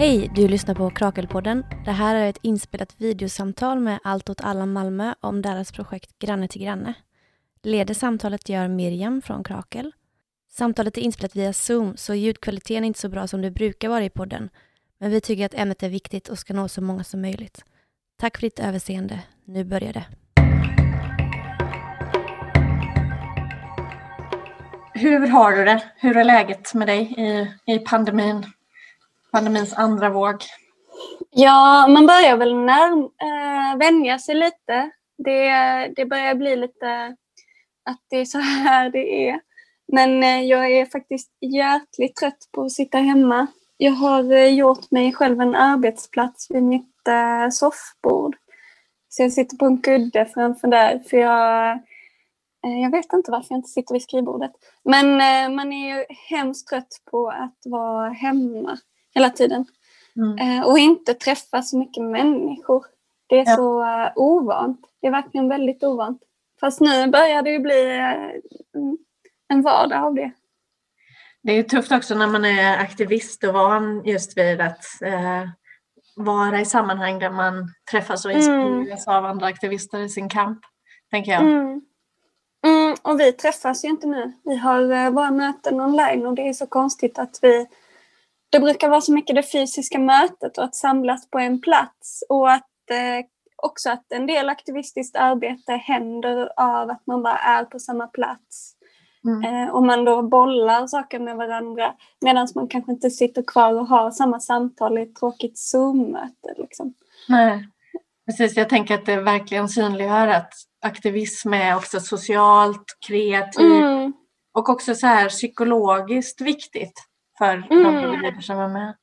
Hej, du lyssnar på Krakelpodden. Det här är ett inspelat videosamtal med Allt åt alla Malmö om deras projekt Granne till granne. Leder samtalet gör Miriam från Krakel. Samtalet är inspelat via Zoom, så ljudkvaliteten är inte så bra som det brukar vara i podden. Men vi tycker att ämnet är viktigt och ska nå så många som möjligt. Tack för ditt överseende. Nu börjar det. Hur har du det? Hur är läget med dig i, i pandemin? Pandemins andra våg. Ja, man börjar väl närm äh, vänja sig lite. Det, det börjar bli lite att det är så här det är. Men äh, jag är faktiskt hjärtligt trött på att sitta hemma. Jag har äh, gjort mig själv en arbetsplats vid mitt äh, soffbord. Så jag sitter på en kudde framför där för jag jag vet inte varför jag inte sitter vid skrivbordet. Men man är ju hemskt trött på att vara hemma hela tiden. Mm. Eh, och inte träffa så mycket människor. Det är ja. så uh, ovant. Det är verkligen väldigt ovant. Fast nu börjar det ju bli uh, en vardag av det. Det är tufft också när man är aktivist och van just vid att uh, vara i sammanhang där man träffas och inspireras mm. av andra aktivister i sin kamp, tänker jag. Mm. Mm, och vi träffas ju inte nu. Vi har våra möten online och det är så konstigt att vi det brukar vara så mycket det fysiska mötet och att samlas på en plats och att eh, också att en del aktivistiskt arbete händer av att man bara är på samma plats. Mm. Eh, och man då bollar saker med varandra medan man kanske inte sitter kvar och har samma samtal i ett tråkigt Zoom-möte. Liksom. Nej, precis. Jag tänker att det verkligen synliggör att aktivism är också socialt, kreativt mm. och också så här psykologiskt viktigt för mm. de individer som var med.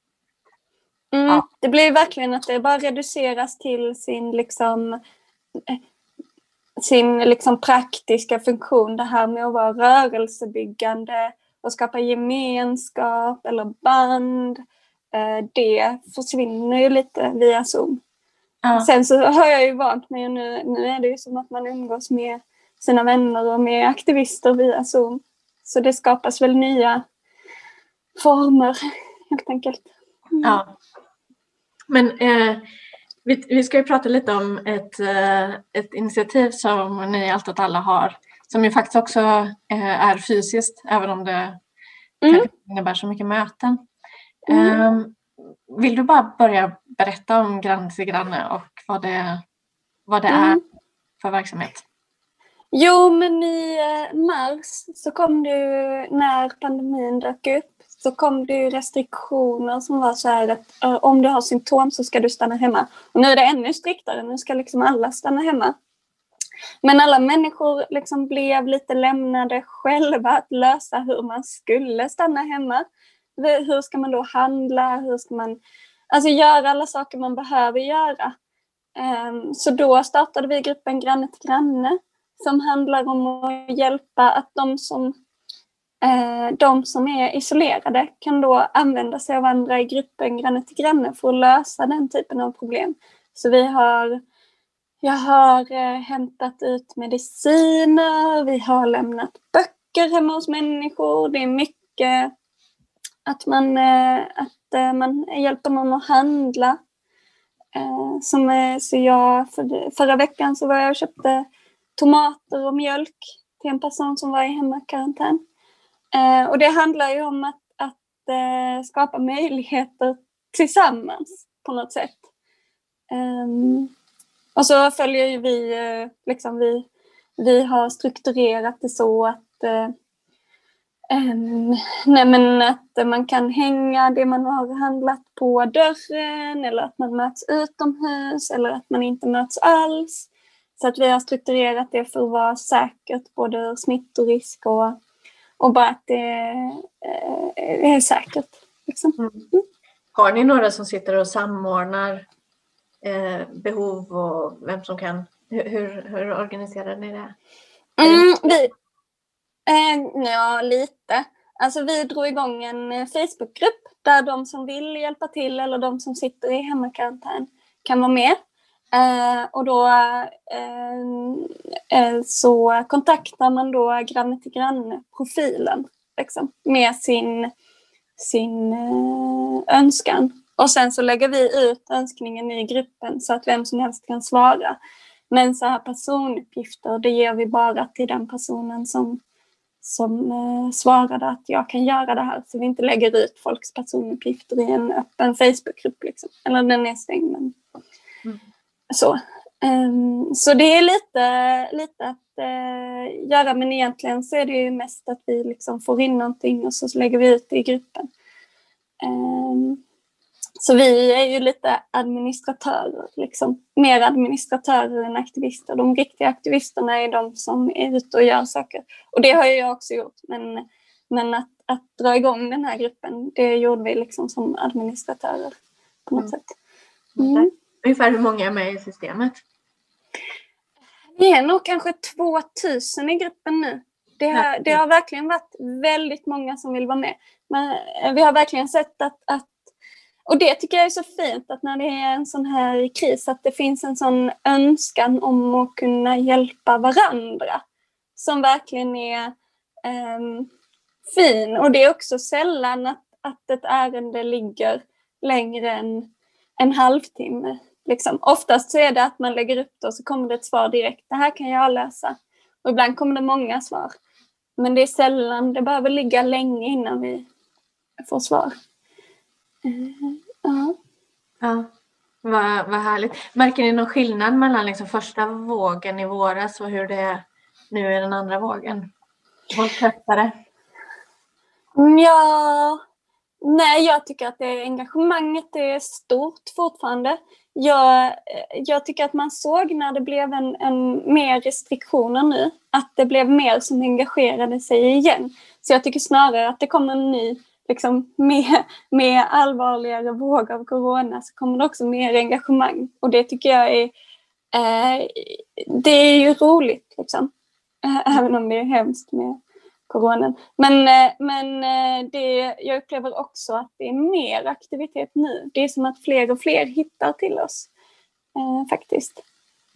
Mm, ja. Det blir verkligen att det bara reduceras till sin liksom sin liksom praktiska funktion, det här med att vara rörelsebyggande och skapa gemenskap eller band. Eh, det försvinner ju lite via Zoom. Ja. Sen så har jag ju vant mig och nu, nu är det ju som att man umgås med sina vänner och med aktivister via Zoom. Så det skapas väl nya former helt enkelt. Mm. Ja. Men eh, vi, vi, ska ju prata lite om ett, eh, ett initiativ som ni Allt åt alla har som ju faktiskt också eh, är fysiskt även om det mm. innebär så mycket möten. Mm. Ehm, vill du bara börja berätta om Granne till granne och vad det, vad det mm. är för verksamhet? Jo, men i eh, mars så kom du när pandemin dök upp så kom det ju restriktioner som var så här att uh, om du har symptom så ska du stanna hemma. Och nu är det ännu striktare, nu ska liksom alla stanna hemma. Men alla människor liksom blev lite lämnade själva att lösa hur man skulle stanna hemma. Hur ska man då handla? Hur ska man alltså göra alla saker man behöver göra? Um, så då startade vi gruppen Granne till granne som handlar om att hjälpa att de som Eh, de som är isolerade kan då använda sig av andra i gruppen granne till granne för att lösa den typen av problem. Så vi har, jag har eh, hämtat ut mediciner, vi har lämnat böcker hemma hos människor. Det är mycket att man, eh, att man hjälper någon att handla. Som, så jag, för, förra veckan så var jag och köpte tomater och mjölk till en person som var i hemmakarantän. Eh, och det handlar ju om att, att eh, skapa möjligheter tillsammans på något sätt. Um, och så följer ju vi, eh, liksom vi, vi har strukturerat det så att eh, Um, nej men att man kan hänga det man har handlat på dörren eller att man möts utomhus eller att man inte möts alls. Så att vi har strukturerat det för att vara säkert både ur smittorisk och och bara att det, det är säkert. Liksom. Mm. mm. Har ni några som sitter och samordnar eh, behov och vem som kan, hur, hur organiserar ni det? Mm, vi, eh, ja, lite. Alltså vi drog igång en eh, Facebookgrupp där de som vill hjälpa till eller de som sitter i hemmakarantän kan vara med. Eh, och då eh, eh, så kontaktar man då granne till granne-profilen liksom, med sin, sin eh, önskan. Och sen så lägger vi ut önskningen i gruppen så att vem som helst kan svara. Men så här personuppgifter, det ger vi bara till den personen som, som eh, svarade att jag kan göra det här. Så vi inte lägger ut folks personuppgifter i en öppen Facebookgrupp. Liksom. Eller den är stängd. Men... Mm. Så. Um, så det är lite, lite att uh, göra, men egentligen så är det ju mest att vi liksom får in någonting och så lägger vi ut det i gruppen. Um, så vi är ju lite administratörer, liksom. mer administratörer än aktivister. De riktiga aktivisterna är de som är ute och gör saker. Och det har jag också gjort. Men, men att, att dra igång den här gruppen, det gjorde vi liksom som administratörer på något mm. sätt. Mm. Ungefär hur många är med i systemet? Vi är nog kanske 2000 i gruppen nu. Det har, det har verkligen varit väldigt många som vill vara med. Men eh, vi har verkligen sett att, att och det tycker jag är så fint att när det är en sån här kris att det finns en sån önskan om att kunna hjälpa varandra. Som verkligen är um, fin. Och det är också sällan att, att ett ärende ligger längre än en halvtimme. Liksom. Oftast så är det att man lägger upp det och så kommer det ett svar direkt. Det här kan jag lösa. Och ibland kommer det många svar. Men det är sällan, det behöver ligga länge innan vi får svar. Ja. ja. Vad, vad härligt. Märker ni någon skillnad mellan liksom första vågen i våras och hur det är nu i den andra vågen? Folk tröttare? Ja, nej jag tycker att det engagemanget är stort fortfarande. Jag, eh, jag tycker att man såg när det blev en, en mer restriktioner nu, att det blev mer som engagerade sig igen. Så jag tycker snarare att det kommer en ny liksom med, med allvarligare våg av corona så kommer det också mer engagemang. Och det tycker jag är, eh, det är ju roligt liksom. Eh, även om det är hemskt med coronan. Men, eh, men eh, det, jag upplever också att det är mer aktivitet nu. Det är som att fler och fler hittar till oss. Eh, faktiskt.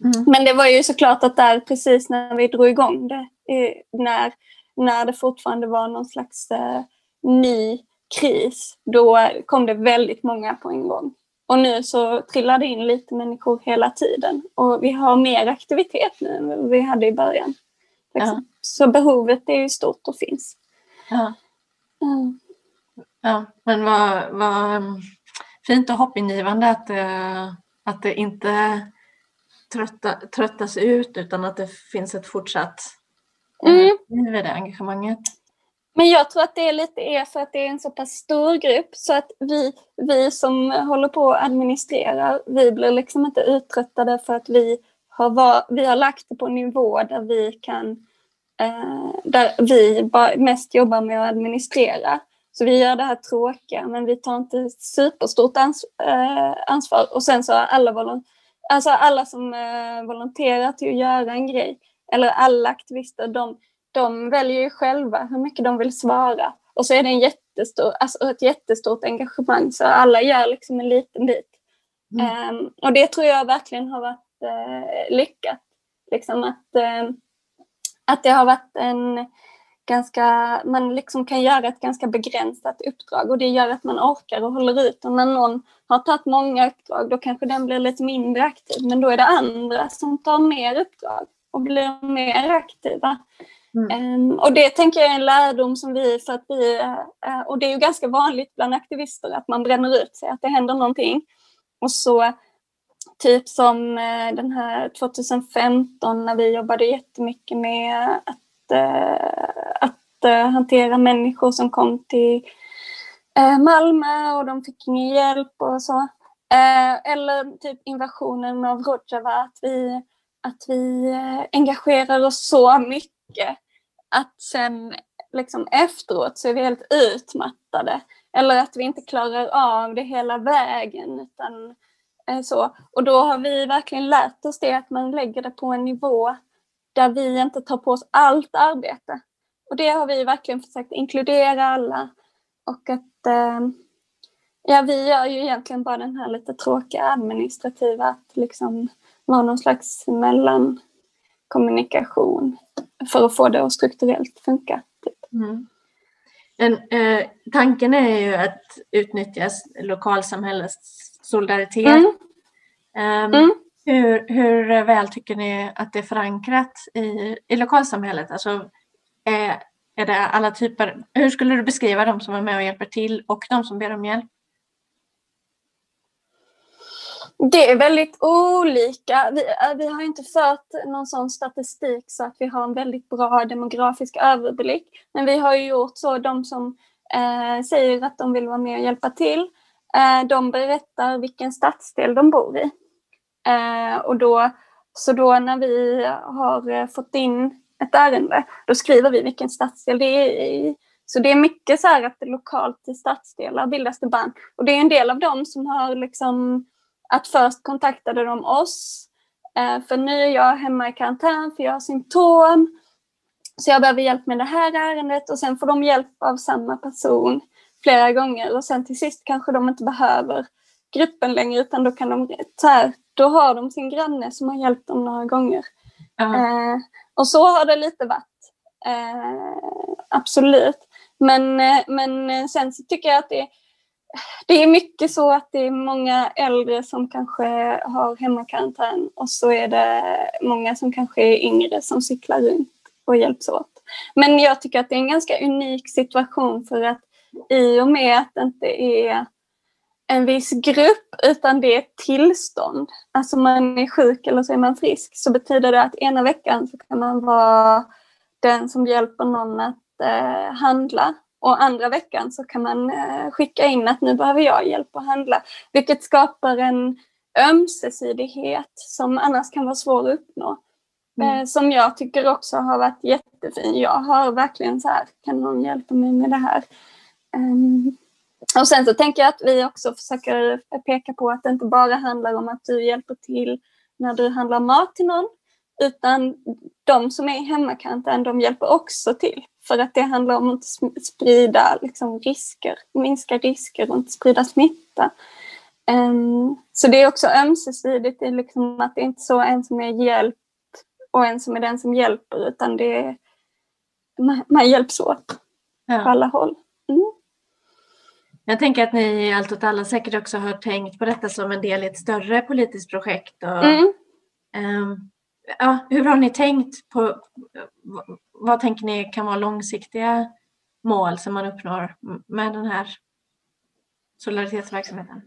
Mm. Men det var ju såklart att där precis när vi drog igång det, eh, när, när det fortfarande var någon slags ny kris, då kom det väldigt många på en gång. Och nu så trillar det in lite människor hela tiden. Och vi har mer aktivitet nu än vi hade i början. Liksom. Ja. Så behovet är ju stort och finns. Ja, mm. ja men vad, vad mm, fint och hoppingivande att, eh, att det inte trötta, tröttas ut utan att det finns ett fortsatt eh, mm. liv i det engagemanget. Men jag tror att det är lite är för att det är en så pass stor grupp så att vi, vi som håller på och administrerar, vi blir liksom inte uttröttade för att vi har, var, vi har lagt det på en nivå där vi kan, eh, där vi mest jobbar med att administrera. Så vi gör det här tråkiga men vi tar inte superstort ans eh, ansvar. Och sen så har alla, alltså alla som eh, volonterar till att göra en grej, eller alla aktivister, de de väljer ju själva hur mycket de vill svara. Och så är det en jättestor, alltså ett jättestort engagemang så alla gör liksom en liten bit. Mm. Um, och det tror jag verkligen har varit lyckat. Liksom att, uh, att det har varit en ganska, man liksom kan göra ett ganska begränsat uppdrag och det gör att man orkar och håller ut. Och när någon har tagit många uppdrag då kanske den blir lite mindre aktiv men då är det andra som tar mer uppdrag och blir mer aktiva. Mm. Um, och det tänker jag är en lärdom som vi, för att vi, uh, och det är ju ganska vanligt bland aktivister att man bränner ut sig, att det händer någonting. Och så typ som eh, den här 2015 när vi jobbade jättemycket med att, eh, att eh, hantera människor som kom till Malmö och de fick ingen hjälp och så. eller typ invasionen av Rojava, att vi, att vi engagerar oss så mycket att sen liksom efteråt så är vi helt utmattade. Eller att vi inte klarar av det hela vägen. Utan, Eh, så. Och då har vi verkligen lärt oss det, att man lägger det på en nivå där vi inte tar på oss allt arbete. Och det har vi verkligen försökt inkludera alla. Och att eh, ja, vi gör ju egentligen bara den här lite tråkiga administrativa, att liksom vara någon slags mellankommunikation för att få det att strukturellt funka. Typ. Mm. En, eh, tanken är ju att utnyttja lokalsamhällets solidaritet. Mm. Um, mm. Hur, hur väl tycker ni att det är förankrat i, i lokalsamhället? Alltså, är, är det alla typer, hur skulle du beskriva de som är med och hjälper till och de som ber om hjälp? Det är väldigt olika. Vi, äh, vi har inte fört någon sån statistik så att vi har en väldigt bra demografisk överblick. Men vi har gjort så, de som eh, säger att de vill vara med och hjälpa till, eh, Eh, de berättar vilken stadsdel de bor i. Eh, och då, så då när vi har eh, fått in ett ärende, då skriver vi vilken stadsdel det är i. Så det är mycket så här att det lokalt i stadsdelar bildas det band. Och det är en del av dem som har liksom att först kontaktade de oss, eh, för nu är jag hemma i karantän för jag har symptom. Så jag behöver hjälp med det här ärendet och sen får de hjälp av samma person flera gånger och sen till sist kanske de inte behöver gruppen längre utan då kan de, så här, då har de sin granne som har hjälpt dem några gånger. Uh eh, och så har det lite varit. Eh, absolut. Men, eh, men sen så tycker jag att det, det är mycket så att det är många äldre som kanske har hemmakarantän och så är det många som kanske är yngre som cyklar runt och hjälps åt. Men jag tycker att det är en ganska unik situation för att i och med att det inte är en viss grupp utan det är ett tillstånd. Alltså man är sjuk eller så är man frisk så betyder det att ena veckan så kan man vara den som hjälper någon att eh, handla och andra veckan så kan man eh, skicka in att nu behöver jag hjälp att handla. Vilket skapar en ömsesidighet som annars kan vara svår att uppnå. Mm. Eh, som jag tycker också har varit jättefin. Jag har verkligen så här, kan någon hjälpa mig med det här? Um, och sen så tänker jag att vi också försöker peka på att det inte bara handlar om att du hjälper till när du handlar mat till någon, utan de som är i hemmakarantän, de hjälper också till. För att det handlar om att sprida liksom, risker, minska risker och inte sprida smitta. Um, så det är också ömsesidigt, det är liksom att det är inte så en som är hjälpt och en som är den som hjälper, utan det är, man, man hjälps åt ja. på alla håll. Jag tänker att ni i Allt åt alla säkert också har tänkt på detta som en del i ett större politiskt projekt. Och, mm. um, ja, hur har ni tänkt på, vad tänker ni kan vara långsiktiga mål som man uppnår med den här solidaritetsverksamheten?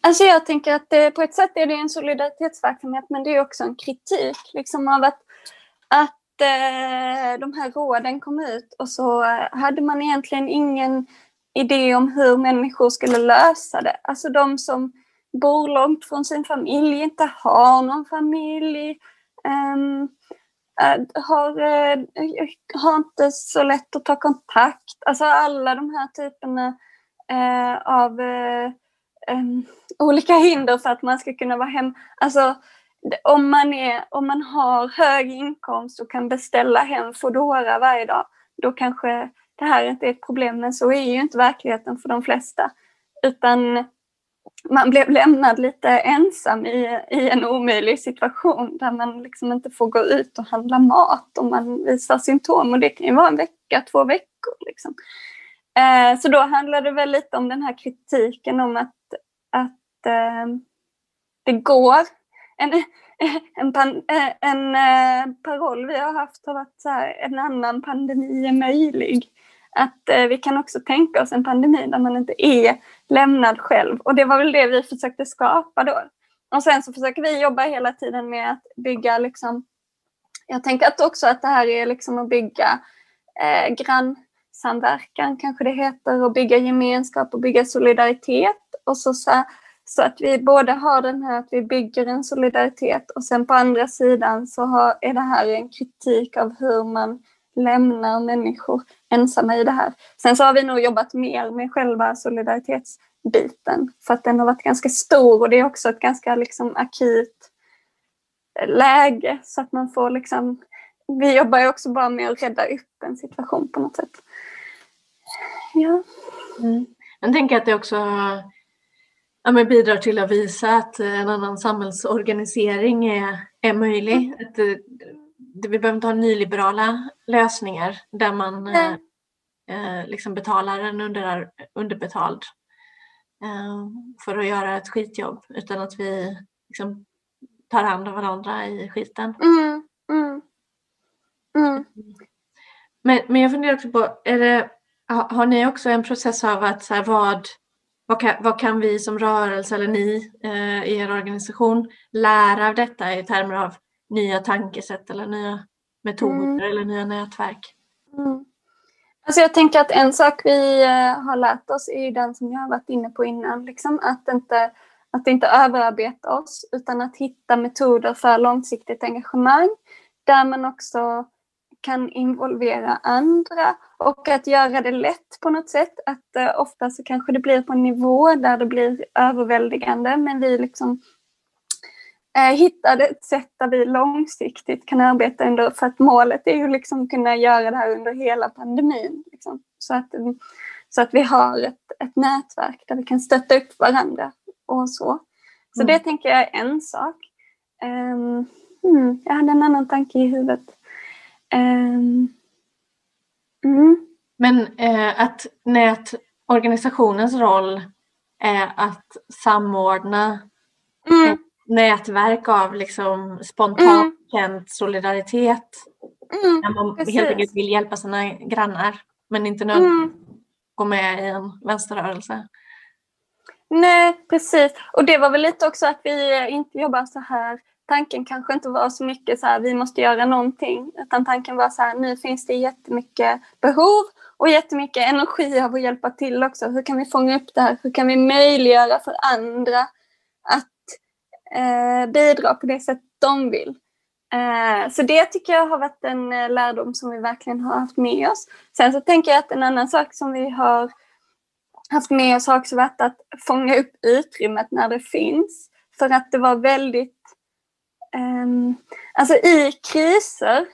Alltså jag tänker att det, på ett sätt är det en solidaritetsverksamhet men det är också en kritik liksom av att, att eh, de här råden kom ut och så hade man egentligen ingen idé om hur människor skulle lösa det. Alltså de som bor långt från sin familj, inte har någon familj, um, har, uh, har inte så lätt att ta kontakt. Alltså alla de här typerna uh, av uh, um, olika hinder för att man ska kunna vara hem. Alltså, om man, är, om man har hög inkomst och kan beställa hem Foodora varje dag, då kanske det här inte är ett problem, men så är ju inte verkligheten för de flesta. Utan man blev lämnad lite ensam i, i en omöjlig situation där man liksom inte får gå ut och handla mat om man visar symptom. Och det kan ju vara en vecka, två veckor. Liksom. Eh, så då handlar det väl lite om den här kritiken om att, att eh, det går. En, eh, en, pan, eh, en, eh, paroll vi har haft har varit så här, en annan pandemi är möjlig. Att eh, vi kan också tänka oss en pandemi där man inte är lämnad själv. Och det var väl det vi försökte skapa då. Och sen så försöker vi jobba hela tiden med att bygga liksom, jag tänker att också att det här är liksom att bygga eh, grannsamverkan kanske det heter och bygga gemenskap och bygga solidaritet. Och så, så, så att vi både har den här att vi bygger en solidaritet och sen på andra sidan så har, är det här en kritik av hur man lämnar människor ensamma i det här. Sen så har vi nog jobbat mer med själva solidaritetsbiten för att den har varit ganska stor och det är också ett ganska liksom akut läge så att man får liksom vi jobbar ju också bara med att rädda upp en situation på något sätt. Ja. Mm. Jag tänker att det också ja, men bidrar till att visa att en annan samhällsorganisering är, är möjlig. Mm. Att, vi behöver inte ha nyliberala lösningar där man eh, eh, liksom betalar en under, underbetald eh, för att göra ett skitjobb utan att vi liksom tar hand om varandra i skiten. Mm, mm, mm. Men, men jag funderar också på, är det, har, har ni också en process av att så här, vad, vad, kan, vad kan vi som rörelse eller ni eh, i er organisation lära av detta i termer av nya tankesätt eller nya metoder Mm. eller nya nätverk? Mm. Alltså jag tänker att en sak vi eh, har lärt oss är ju den som jag har varit inne på innan. Liksom, att, inte, att inte överarbeta oss utan att hitta metoder för långsiktigt engagemang där man också kan involvera andra och att göra det lätt på något sätt. Att eh, ofta så kanske det blir på en nivå där det blir överväldigande men vi liksom eh, hittade ett sätt där vi långsiktigt kan arbeta under, för att målet är ju liksom kunna göra det här under hela pandemin. Liksom. Så, att, mm, så att vi har ett, ett nätverk där vi kan stötta upp varandra och så. Så Mm. det tänker jag är en sak. Um, hmm, jag hade en annan tanke i huvudet. Um, mm, Men eh, att nätorganisationens roll är att samordna mm, nätverk av liksom spontant Mm. känd solidaritet mm, när man precis. helt enkelt vill hjälpa sina grannar men inte nödvändigtvis mm. gå med i en vänsterrörelse. Nej, precis. Och det var väl lite också att vi inte jobbar så här. Tanken kanske inte var så mycket så här, vi måste göra någonting. Utan tanken var så här, nu finns det jättemycket behov och jättemycket energi av att hjälpa till också. Hur kan vi fånga upp det här? Hur kan vi möjliggöra för andra att eh, bidra på det sätt de vill? Eh, så det tycker jag har varit en eh, lärdom som vi verkligen har haft med oss. Sen så tänker jag att en annan sak som vi har haft med oss har också varit att fånga upp utrymmet när det finns. För att det var väldigt... Um, alltså i kriser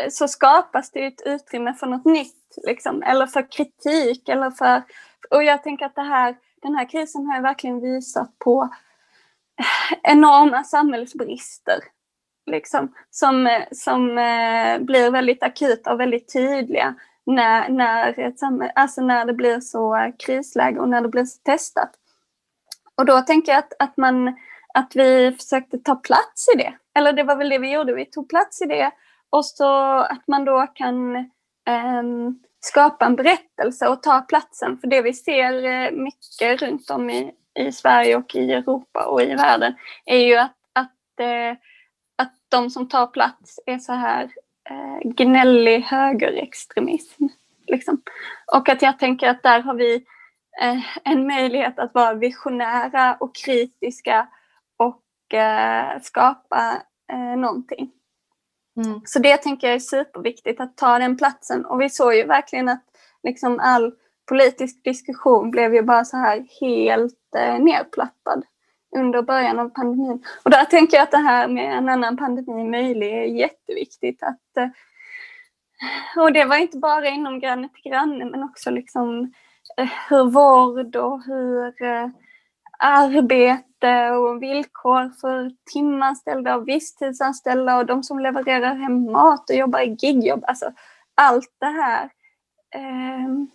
eh, så skapas det ju ett utrymme för något nytt. Liksom, eller för kritik. Eller för, och jag tänker att det här, den här krisen har ju verkligen visat på eh, enorma samhällsbrister. Liksom, som eh, som eh, blir väldigt akuta och väldigt tydliga när, när, ett samhälle, alltså när det blir så krisläge och när det blir så testat. Och då tänker jag att, att, man, att vi försökte ta plats i det. Eller det var väl det vi gjorde, vi tog plats i det. Och så att man då kan ehm, skapa en berättelse och ta platsen. För det vi ser eh, mycket runt om i, i Sverige och i Europa och i världen är ju att, att, eh, att de som tar plats är så här eh, gnällig högerextremism. Liksom. Och att jag tänker att där har vi eh, en möjlighet att vara visionära och kritiska eh, skapa eh, någonting. Mm. Så det tänker jag är superviktigt att ta den platsen. Och vi såg ju verkligen att liksom all politisk diskussion blev ju bara så här helt eh, nerplattad under början av pandemin. Och där tänker jag att det här med en annan pandemi möjlig är jätteviktigt. Att, eh, och det var inte bara inom granne till granne men också liksom eh, hur vård och hur eh, arbete och villkor för timanställda och visstidsanställda och de som levererar hem mat och jobbar i gigjobb. Alltså allt det här. Ehm,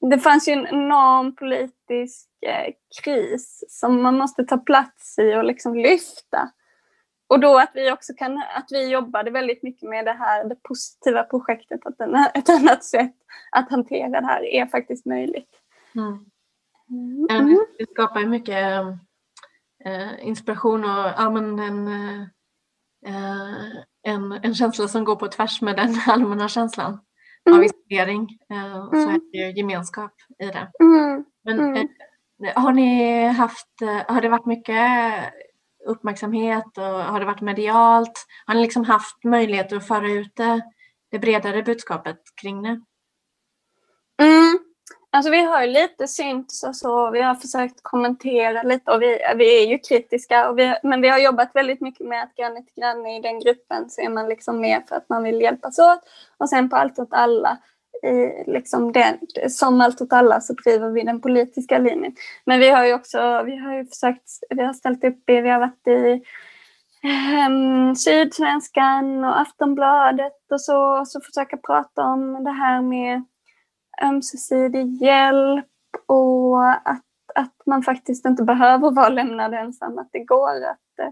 det fanns ju en enorm politisk eh, kris som man måste ta plats i och liksom lyfta. Och då att vi också kan, att vi jobbade väldigt mycket med det här, det positiva projektet, att ett annat sätt att hantera det här är faktiskt möjligt. Mm. Mm. Det skapar ju mycket eh, inspiration och ja, men en, eh, en, en känsla som går på tvärs med den allmänna känslan av Mm. isolering. Eh, så Mm. är det ju gemenskap i det. Mm. Men Mm. har ni haft, har det varit mycket uppmärksamhet och har det varit medialt? Har ni liksom haft möjlighet att föra ut det, det bredare budskapet kring det? Alltså vi har ju lite synts och så, vi har försökt kommentera lite och vi, vi är ju kritiska. Och vi, men vi har jobbat väldigt mycket med att granne till granne i den gruppen så är man liksom med för att man vill hjälpas åt. Och sen på Allt åt alla, i liksom den, som Allt åt alla så driver vi den politiska linjen. Men vi har ju också, vi har ju försökt, vi har ställt upp i, vi har varit i um, Sydsvenskan och Aftonbladet och så, och så försöka prata om det här med ömsesidig hjälp och att, att man faktiskt inte behöver vara lämnad ensam, att det går att eh,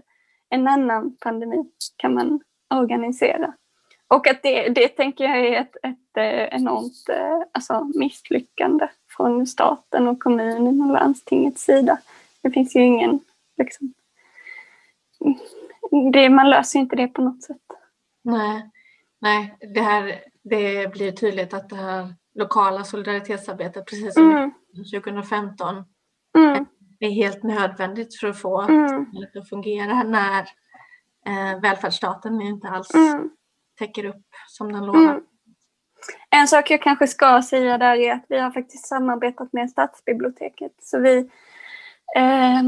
en annan pandemi kan man organisera. Och att det, det tänker jag är ett, ett eh, enormt eh, alltså, misslyckande från staten och kommunen och landstingets sida. Det finns ju ingen, liksom, det, man löser inte det på något sätt. Nej, Nej det, här, det blir tydligt att det här lokala solidaritetsarbetet, precis som mm. 2015, mm. är helt nödvändigt för att få mm. samhället att fungera när eh, välfärdsstaten inte alls mm. täcker upp som den lovar. Mm. En sak jag kanske ska säga där är att vi har faktiskt samarbetat med Stadsbiblioteket. Så vi, eh,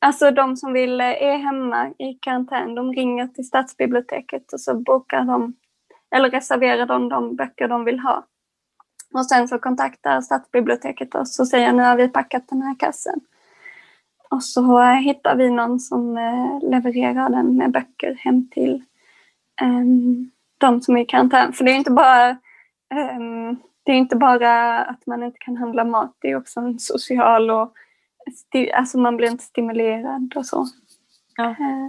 alltså de som vill, är hemma i karantän, de ringer till Stadsbiblioteket och så bokar de, eller reserverar de de böcker de vill ha. Och sen så kontaktar Stadsbiblioteket oss och säger nu har vi packat den här kassen. Och så hittar vi någon som eh, levererar den med böcker hem till um, de som är i karantän. För det är inte bara um, det är inte bara att man inte kan handla mat, det är också en social och alltså man blir inte stimulerad och så. Ja. Uh,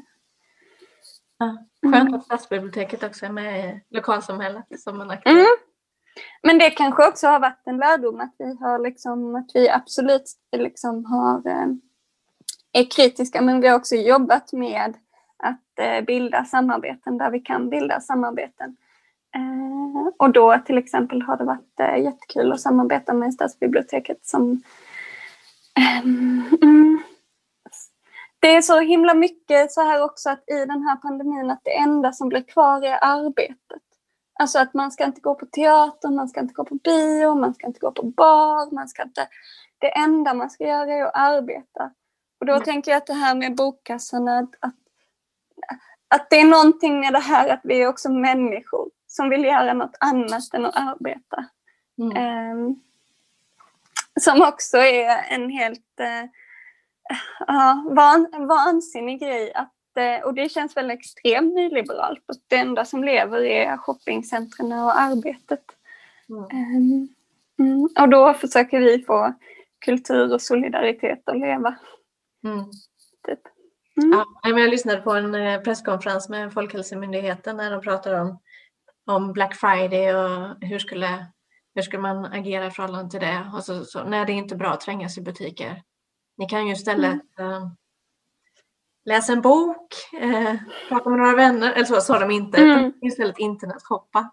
ja. Skönt mm. att stadsbiblioteket också är med i lokalsamhället som en aktör. Mm. Men det kanske också har varit en lärdom att vi har liksom, att vi absolut liksom har, eh, är kritiska men vi har också jobbat med att eh, bilda samarbeten där vi kan bilda samarbeten. Eh, och då till exempel har det varit jättekul att samarbeta med Stadsbiblioteket som ehm, mm, det är så himla mycket så här också att i den här pandemin att det enda som blir kvar är arbetet. Alltså att man ska inte gå på teater, man ska inte gå på bio, man ska inte gå på bar, man ska inte... Det enda man ska göra är att arbeta. Och då mm. tänker jag att det här med bokkassan, att, att, att det är någonting med det här att vi är också människor som vill göra något annat än att arbeta. Mm. Um, som också är en helt uh, van, vansinnig grej att Eh, och det känns väl extremt nyliberalt. Det enda som lever är shoppingcentren och arbetet. Mm. Ehm, mm. Och då försöker vi få kultur och solidaritet att leva. Mm. Typ. Mm. Ja, jag lyssnade på en eh, presskonferens med Folkhälsomyndigheten när de pratade om, om Black Friday och hur skulle, hur skulle man agera i förhållande till det. Och så, så, nej, det är inte bra att trängas i butiker. Ni kan ju istället läsa en bok, eh, prata med några vänner, eller så sa de inte, mm. istället internetshoppa.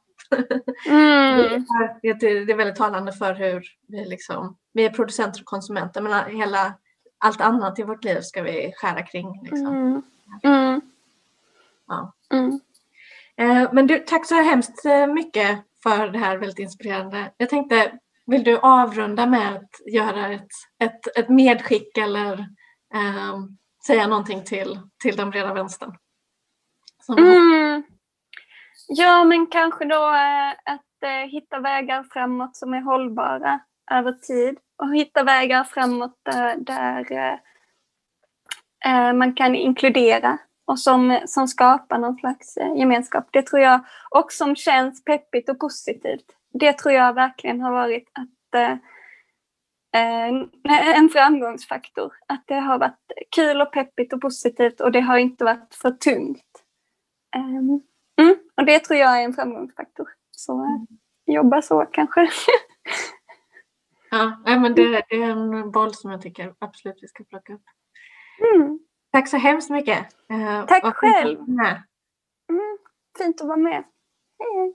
Mm. det, är, det är väldigt talande för hur vi, liksom, vi är producenter och konsumenter men hela, allt annat i vårt liv ska vi skära kring. Liksom. Mm. mm. Ja. Mm. Eh, men du, tack så hemskt eh, mycket för det här väldigt inspirerande. Jag tänkte, vill du avrunda med att göra ett, ett, ett medskick eller um, säga någonting till, till den breda vänstern? Mm. Ja, men kanske då eh, att eh, hitta vägar framåt som är hållbara över tid och hitta vägar framåt där, där eh, man kan inkludera och som, som skapar någon slags gemenskap. Det tror jag, och som känns peppigt och positivt. Det tror jag verkligen har varit att Eh, en framgångsfaktor. Att det har varit kul och peppigt och positivt och det har inte varit för tungt. Ehm, mm, och det tror jag är en framgångsfaktor. Så eh, jobba så kanske. ja, men det, är en boll som jag tycker absolut vi ska plocka upp. Mm. Tack så hemskt mycket. Eh, Tack själv. Mm, fint att vara med. Hej.